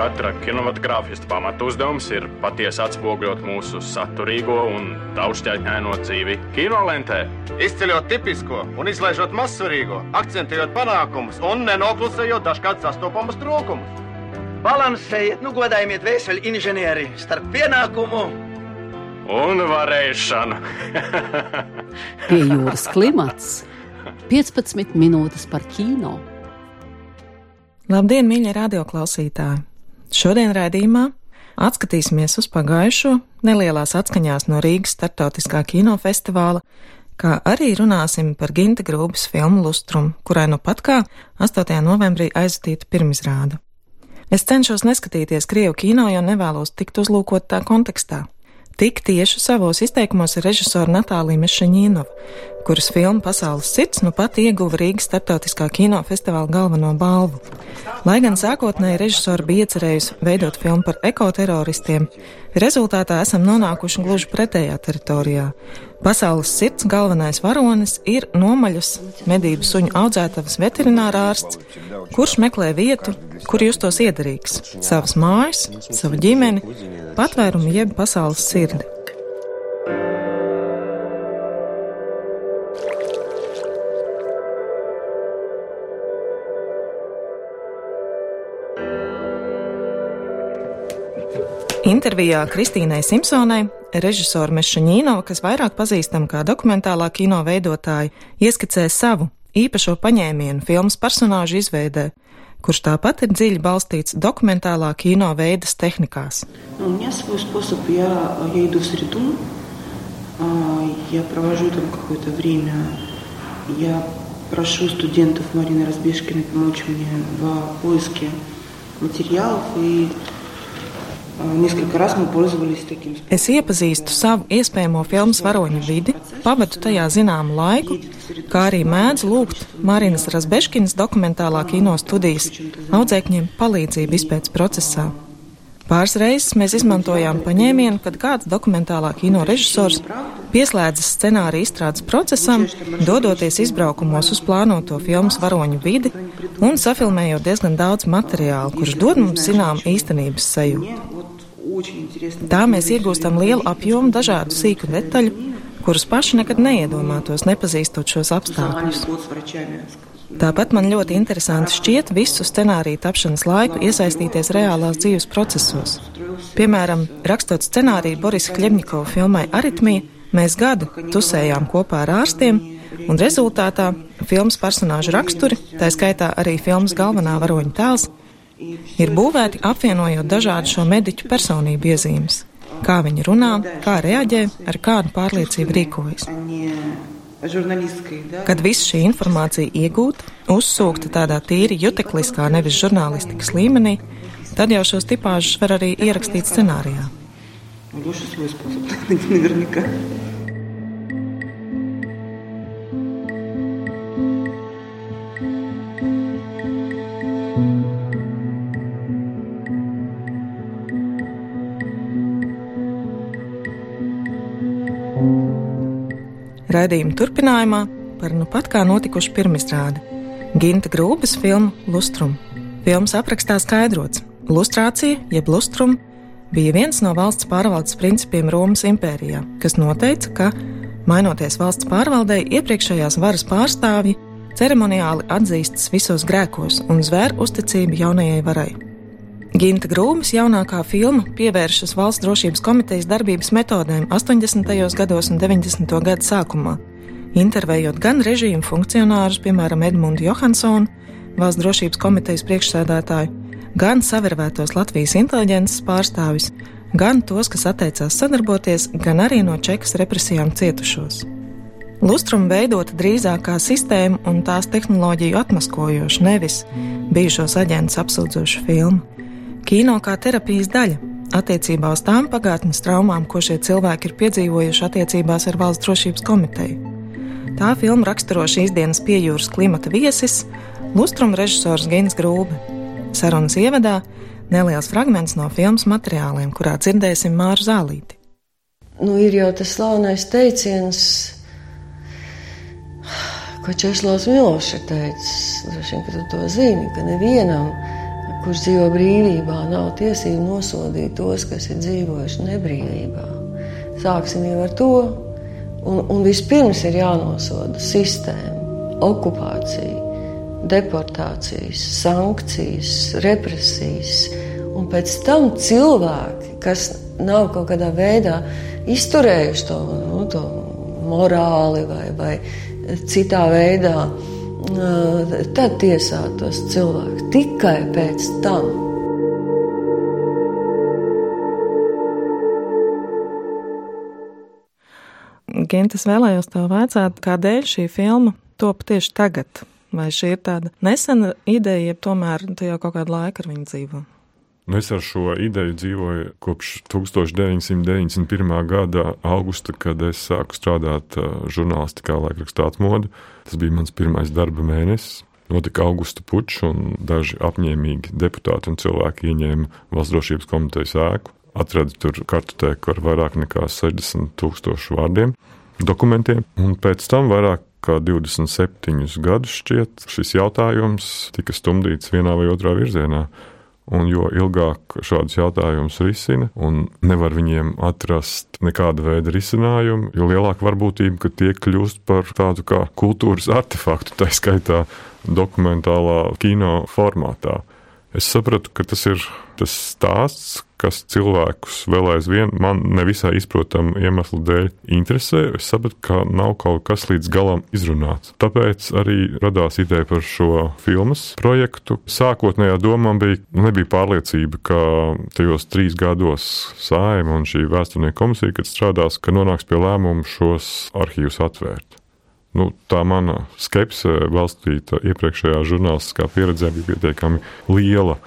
Katra kinematogrāfista pamatuzdevums ir patiesi atspoguļot mūsu saturīgo un daudzšķaitņaino dzīvi kinolentē. Izceļot tipisko un izlaižot mazsvarīgo, akcentējot panākumus un nenoklusējot dažkārt sastopamus trūkumus. Balansējiet, nu godājiet vēseli inženieri starp pienākumu un varēšanu. Pie jūras klimats 15 minūtes par kino. Labdien, mīļie radioklausītāji! Šodien raidījumā atskatīsimies uz pagājušo nelielās atskaņās no Rīgas startautiskā kinofestivāla, kā arī runāsim par Ginta Grūbas filmu Lustrum, kurai nu pat kā 8. novembrī aizvadīta pirmizrāda. Es cenšos neskatīties Krievu kino, jo nevēlos tikt uzlūkot tā kontekstā. Tik tieši savos izteikumos ir režisora Natālija Mešaņīnova, kuras filma Pasaules sirds nu pat ieguva Rīgas starptautiskā kinofestivāla galveno balvu. Lai gan sākotnēji režisora bija iecerējusi veidot filmu par ekoteroristiem, rezultātā esam nonākuši gluži pretējā teritorijā. Pasaules sirds galvenais varonis ir nomaļas medību suņu audzētavas veterinārārsts, kurš meklē vietu, kur justos iederīgs - savas mājas, savu ģimeni, patvērumu jeb pasaules sirdi. Intervijā Kristīnai Simpsonai režisora Mešaņīnova, kas vairāk pazīstama kā dokumentālā kino veidotāja, ieskicē savu īpašo paņēmienu filmas personāžu izveidē, kurš tāpat ir dziļi balstīts dokumentālā kino veidas tehnikās. У меня свой способ. Я, я иду в среду, а, я провожу там какое-то время, я прошу студентов Марины Разбежкиной помочь мне в поиске материалов и Es iepazīstu savu iespējamo filmas varoņu vidi, pavadu tajā zināmu laiku, kā arī mēdzu lūgt Marinas Razbeškinas dokumentālā kino studijas audzēkņiem palīdzību izpētes procesā. Pāris reizes mēs izmantojām paņēmienu, kad kāds dokumentālā kino režisors pieslēdzas scenārija izstrādes procesam, dodoties izbraukumos uz plānoto filmas varoņu vidi un safilmējot diezgan daudz materiālu, kurš dod mums zinām īstenības sajūtu. Tā mēs iegūstam lielu apjomu dažādu sīku detaļu, kurus paši nekad neiedomātos, nepazīstot šos apstākļus. Tāpat man ļoti interesanti šķiet visu scenāriju tapšanas laiku iesaistīties reālās dzīves procesos. Piemēram, rakstot scenāriju Borisa Kļebņikova filmai Aritmija, mēs gadu tusējām kopā ar ārstiem, un rezultātā filmas personāžu raksturi, tā skaitā arī filmas galvenā varoņa tēls, ir būvēti apvienojot dažādu šo mediķu personību iezīmes - kā viņi runā, kā reaģē, ar kādu pārliecību rīkojas. Kad visa šī informācija iegūta, uzsūkta tādā tīri jutekliskā, nevis žurnālistikas līmenī, tad jau šos tipāžus var arī ierakstīt scenārijā. Gluži svoj spēcīgi, nevienmēr. Raidījuma turpinājumā par nu pat kā notikušu pirmizrādi Ginta Grūbas filmu Lustrum. Filmas aprakstā skaidrots, lustrācija jeb lustrum bija viens no valsts pārvaldes principiem Romas impērijā, kas noteica, ka, mainoties valsts pārvaldei, iepriekšējās varas pārstāvji ceremoniāli atzīstas visos grēkos un zvēr uzticību jaunajai varai. Ginta Grūmas jaunākā filma pievēršas valsts drošības komitejas darbības metodēm 80. gados un 90. gadu sākumā, intervējot gan režīmu funkcionārus, piemēram, Edmundu Johansonu, valsts drošības komitejas priekšsēdētāju, gan savervētos Latvijas inteliģences pārstāvis, gan tos, kas atteicās sadarboties, gan arī no čekas represijām cietušos. Lustrum veidota drīzāk kā sistēma un tās tehnoloģiju atmaskojoša, nevis bijušos aģentus apsūdzoša filma. Kino kā terapijas daļa attiecībā uz tām pagātnes traumām, ko šie cilvēki ir piedzīvojuši attiecībās ar Valsts drošības komiteju. Tā filma raksturo šīs dienas piejūras klimata viesis, Lustrum režisors Gins Grūbe. Sarunas ievadā neliels fragments no filmas materiāliem, kurā dzirdēsim Māru Zālīti. Nu, ir jau tas slavenais teiciens, ko Česlavs Milošs ir teicis, droši vien, ka tu to zini, ka nevienam, kurš dzīvo brīvībā, nav tiesību nosodīt tos, kas ir dzīvojuši nebrīvībā. Sāksim jau ar to. Un, un vispirms ir jānosoda sistēma, okupācija, deportācijas, sankcijas, represijas. Un pēc tam cilvēki, kas nav kaut kādā veidā izturējuši to, nu, to morāli vai, vai citā veidā, tad tiesāt tos cilvēkus tikai pēc tam. Gentis vēlējos tev vaicāt, kādēļ šī filma top tieši tagad? Vai šī ir tāda nesena ideja, ja tomēr tu jau kaut kādu laiku ar viņu dzīvo? Nu, es ar šo ideju dzīvoju kopš 1991. gada augusta, kad es sāku strādāt žurnālistikā, laikrakstā atmodu. Tas bija mans pirmais darba mēnesis. Notika augusta pučs, un daži apņēmīgi deputāti un cilvēki ieņēma valsts drošības komitejas ēku. Atradu tur kartotēku ar vairāk nekā 60 tūkstošu vārdiem, dokumentiem, un pēc tam vairāk kā 27 gadus šķiet šis jautājums tika stumdīts vienā vai otrā virzienā. Un jo ilgāk šādus jautājumus risina un nevar viņiem atrast nekāda veida risinājumu, jo lielāka varbūtība, ka tie kļūst par tādu kā kultūras artefaktu, tā skaitā dokumentālā kino formātā. Es sapratu, ka tas ir tas stāsts, kas cilvēkus vēl aizvien man nevisai izprotamu iemeslu dēļ interesē. Es sapratu, ka nav kaut kas līdz galam izrunāts. Tāpēc arī radās ideja par šo filmas projektu. Sākotnējā doma bija, nebija pārliecība, ka tajos trīs gados saima un šī vēsturnieka komisija, kad strādās, ka nonāks pie lēmuma šos arhīvus atvērt. Nu, tā mana skepse, balstīta iepriekšējā žurnālistiskā pieredzē, bija pietiekami liela.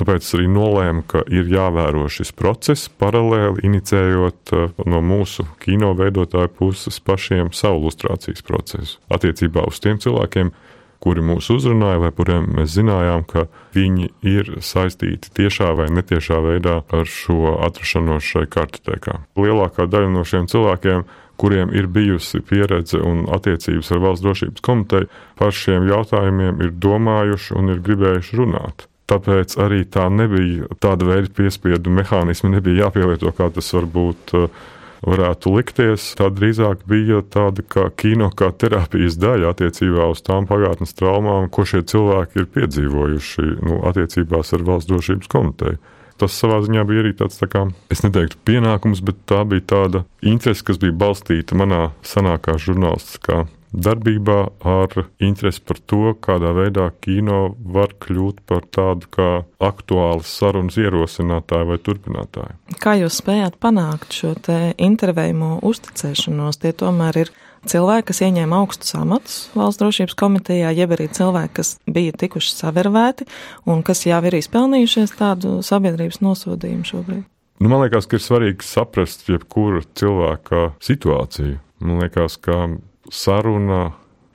Tāpēc arī nolēmu, ka ir jāvēro šis process, paralēli inicējot eh, no mūsu kino veidotāju puses pašiem savu ilustrācijas procesu. Attiecībā uz tiem cilvēkiem, kuri mūs uzrunāja, vai kuriem mēs zinājām, ka viņi ir saistīti tiešā vai netiešā veidā ar šo atrašanos šai kartotēkā. Lielākā daļa no šiem cilvēkiem kuriem ir bijusi pieredze un attiecības ar valsts drošības komiteju, par šiem jautājumiem ir domājuši un ir gribējuši runāt. Tāpēc arī tā nebija tāda veida piespiedu mehānismi, nebija jāpielieto, kā tas varbūt uh, varētu likties. Tā drīzāk bija tāda kā kino, kā terapijas daļa attiecībā uz tām pagātnes traumām, ko šie cilvēki ir piedzīvojuši nu, attiecībās ar valsts drošības komiteju tas savā ziņā bija arī tāds, tā kā, es neteiktu pienākums, bet tā bija tāda interese, kas bija balstīta manā senākā žurnālistiskā darbībā ar interesi par to, kādā veidā kino var kļūt par tādu kā aktuālas sarunas ierosinātāju vai turpinātāju. Kā jūs spējāt panākt šo intervējumu uzticēšanos? Tie tomēr ir cilvēki, kas ieņēma augstus amatus valsts drošības komitejā, jeb arī cilvēki, kas bija tikuši savervēti un kas jau ir izpelnījušies tādu sabiedrības nosodījumu šobrīd. Nu, man liekas, ka ir svarīgi saprast jebkura cilvēka situāciju. Man liekas, ka saruna,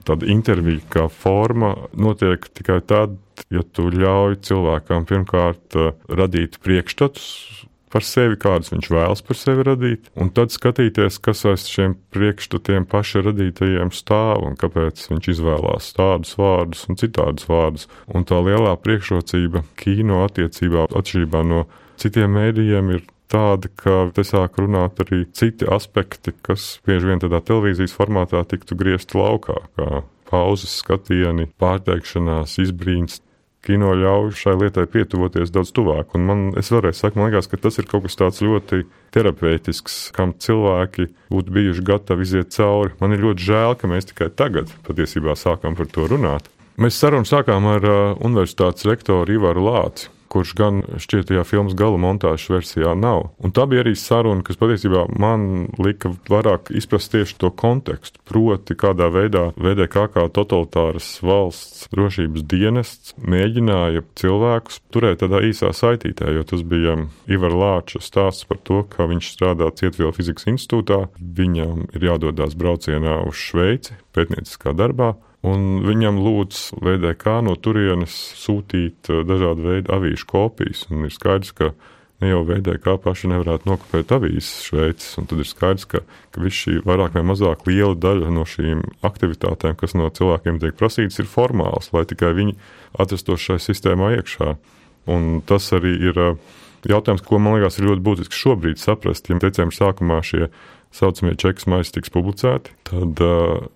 tāda intervija kā forma notiek tikai tad, ja tu ļauj cilvēkam pirmkārt radīt priekšstatus par sevi, kādus viņš vēlas par sevi radīt, un tad skatīties, kas aiz šiem priekšstatiem paša radītajiem stāv un kāpēc viņš izvēlās tādus vārdus un citādus vārdus. Un tā lielā priekšrocība kino attiecībā, atšķirībā no citiem mēdījiem, ir tāda, ka te sāk runāt arī citi aspekti, kas bieži vien tādā televīzijas formātā tiktu griezti laukā, kā pauzes, skatieni, pārteikšanās, izbrīns kino ļauj šai lietai pietuvoties daudz tuvāk. Un man, es varēju sakot, man liekas, ka tas ir kaut kas tāds ļoti terapeitisks, kam cilvēki būtu bijuši gatavi iziet cauri. Man ir ļoti žēl, ka mēs tikai tagad patiesībā sākam par to runāt. Mēs sarunu sākām ar uh, universitātes rektoru Ivaru Lāci kurš gan šķiet tajā filmas gala montāžas versijā nav. Un tā bija arī saruna, kas patiesībā man lika vairāk izprast tieši to kontekstu. Proti, kādā veidā VDK kā totalitāras valsts drošības dienests mēģināja cilvēkus turēt tādā īsā saitītē, jo tas bija Ivar Lāča stāsts par to, kā viņš strādā Cietvielu fizikas institūtā. Viņam ir jādodas braucienā uz Šveici pētnieciskā darbā un viņam lūdz VDK no turienes sūtīt eh, dažādu veidu avīšu kopijas. Un ir skaidrs, ka ne jau kā paši nevarētu nokopēt avīzes šveicis. Un tad ir skaidrs, ka, ka viss šī vairāk vai mazāk liela daļa no šīm aktivitātēm, kas no cilvēkiem tiek prasītas, ir formāls, lai tikai viņi atrastos šajā sistēmā iekšā. Un tas arī ir jautājums, ko man liekas, ir ļoti būtiski šobrīd saprast. Ja decembra sākumā šie saucamie čekas maisi tiks publicēti, tad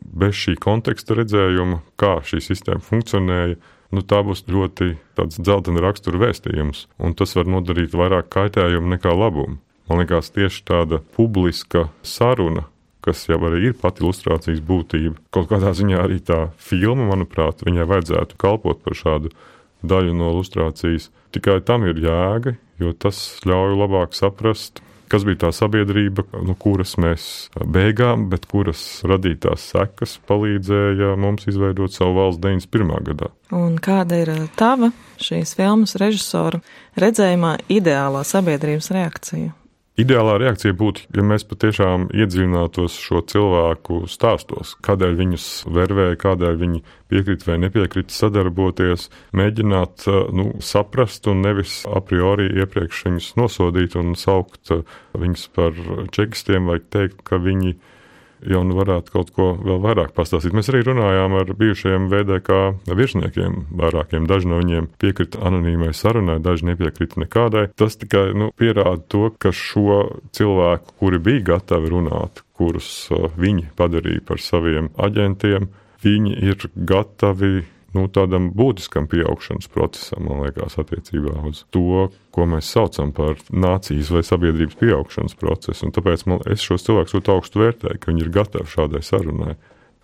bez šī konteksta redzējuma, kā šī sistēma funkcionēja, nu, tā būs ļoti dzeltena rakstura vēstījums, un tas var nodarīt vairāk kaitējumu nekā labumu. Man liekas, tieši tāda publiska saruna, kas jau arī ir pati ilustrācijas būtība, kaut kādā ziņā arī tā filma, manuprāt, viņai vajadzētu kalpot par šādu daļu no ilustrācijas. Tikai tam ir jēga, jo tas ļauj labāk saprast, kas bija tā sabiedrība, no kuras mēs beigām, bet kuras radītās sekas palīdzēja mums izveidot savu valsts 91. gadā. Un kāda ir tava šīs filmas režisora redzējumā ideālā sabiedrības reakcija? Ideālā reakcija būtu, ja mēs patiešām iedziļinātos šo cilvēku stāstos, kādēļ viņus vervēja, kādēļ viņi piekrita vai nepiekrita sadarboties, mēģināt nu, saprast un nevis a priori iepriekš viņus nosodīt un saukt viņus par čekistiem vai teikt, ka viņi ir jau nu varētu kaut ko vēl vairāk pastāstīt. Mēs arī runājām ar bijušajiem VDK virsniekiem, vairākiem. Daži no viņiem piekrita anonīmai sarunai, daži nepiekrita nekādai. Tas tikai nu, pierāda to, ka šo cilvēku, kuri bija gatavi runāt, kurus uh, viņi padarīja par saviem aģentiem, viņi ir gatavi nu, tādam būtiskam pieaugšanas procesam, man liekas, attiecībā uz to, ko mēs saucam par nācijas vai sabiedrības pieaugšanas procesu. Un tāpēc man, es šos cilvēkus ļoti augstu vērtēju, ka viņi ir gatavi šādai sarunai.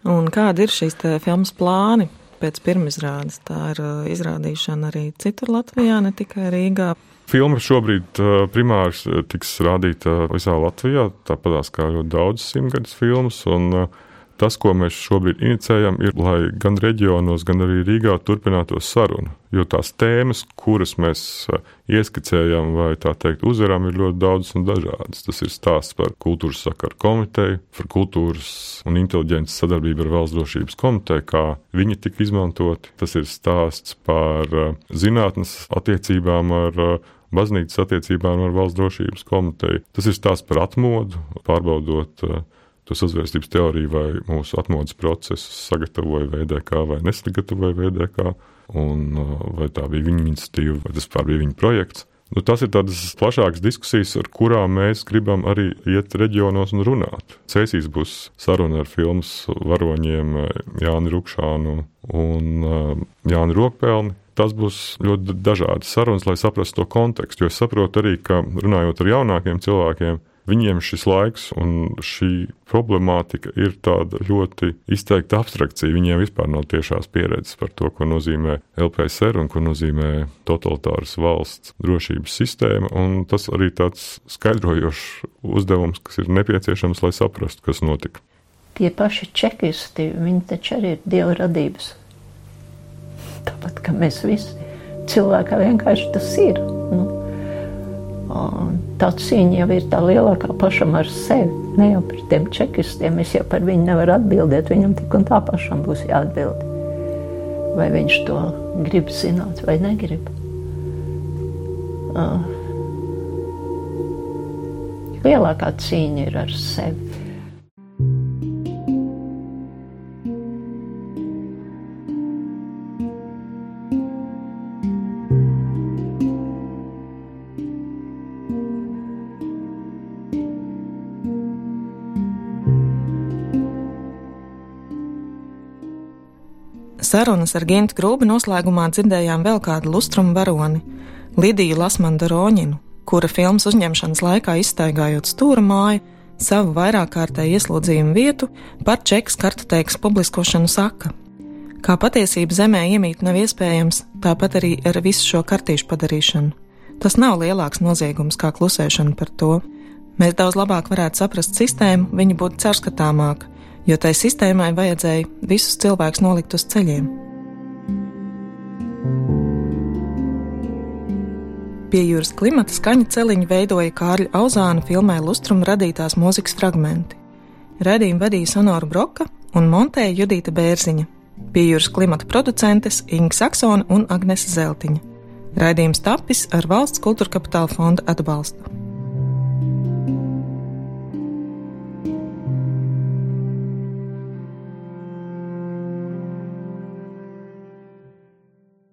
Un kādi ir šīs filmas plāni pēc pirmizrādes? Tā ir uh, izrādīšana arī citur Latvijā, ne tikai Rīgā. Filma šobrīd uh, primāri uh, tiks rādīta visā Latvijā, tāpat kā ļoti daudz simtgadus filmas. Un, uh, Tas, ko mēs šobrīd inicējam, ir, lai gan reģionos, gan arī Rīgā turpinātos saruna. Jo tās tēmas, kuras mēs uh, ieskicējam vai tā teikt uzvarām, ir ļoti daudzas un dažādas. Tas ir stāsts par kultūras sakaru komiteju, par kultūras un inteliģences sadarbību ar valsts drošības komiteju, kā viņi tika izmantoti. Tas ir stāsts par uh, zinātnes attiecībām ar uh, baznīcas attiecībām ar valsts drošības komiteju. Tas ir stāsts par atmodu, pārbaudot to sazvērstības teoriju vai mūsu atmodas procesus sagatavoja VDK vai nesagatavoja VDK, un uh, vai tā bija viņa iniciatīva, vai tas bija viņa projekts. Nu, tas ir tādas plašākas diskusijas, ar kurām mēs gribam arī iet reģionos un runāt. Cēsīs būs saruna ar filmas varoņiem uh, Jāni Rukšānu un uh, Jāni Rokpelni. Tas būs ļoti dažādas sarunas, lai saprastu to kontekstu. Jo es saprotu arī, ka runājot ar jaunākiem cilvēkiem, Viņiem šis laiks un šī problemātika ir tāda ļoti izteikta abstrakcija. Viņiem vispār nav tiešās pieredzes par to, ko nozīmē LPSR un ko nozīmē totalitāras valsts drošības sistēma. Tas arī tāds skaidrojošs uzdevums, kas ir nepieciešams, lai saprastu, kas notika. Tie paši čekisti, viņi taču arī ir dieva radības. Tāpat kā mēs visi, cilvēkā vienkārši tas ir. Nu, Tā cīņa jau ir tā lielākā pašam ar sevi. Ne jau par tiem čekistiem. Es jau par viņu nevaru atbildēt. Viņam tik un tā pašam būs jāatbild. Vai viņš to grib zināt vai negrib. Lielākā cīņa ir ar sevi. Sarunas ar Gintu Grūbi noslēgumā dzirdējām vēl kādu lustrumu varoni - Lidiju Lasmanu Roņinu, kura filmas uzņemšanas laikā izstaigājot stūra māju, savu vairāk kārtēju ieslodzījumu vietu par čekas kartoteikas publiskošanu saka. Kā patiesība zemē iemīt nav iespējams, tāpat arī ar visu šo kartīšu padarīšanu. Tas nav lielāks noziegums kā klusēšana par to. Mēs daudz labāk varētu saprast sistēmu, viņa būtu caurskatāmāka, jo tai sistēmai vajadzēja visus cilvēkus nolikt uz ceļiem. Pie jūras klimata skaņa celiņu veidoja Kārļa Auzāna filmē Lustruma radītās mūzikas fragmenti. Radījumu vadīja Sonora Broka un montēja Judita Bērziņa, pie jūras klimata producentes Inga Saksona un Agnese Zeltiņa. Raidījums tapis ar valsts kultūra kapitāla fonda atbalstu.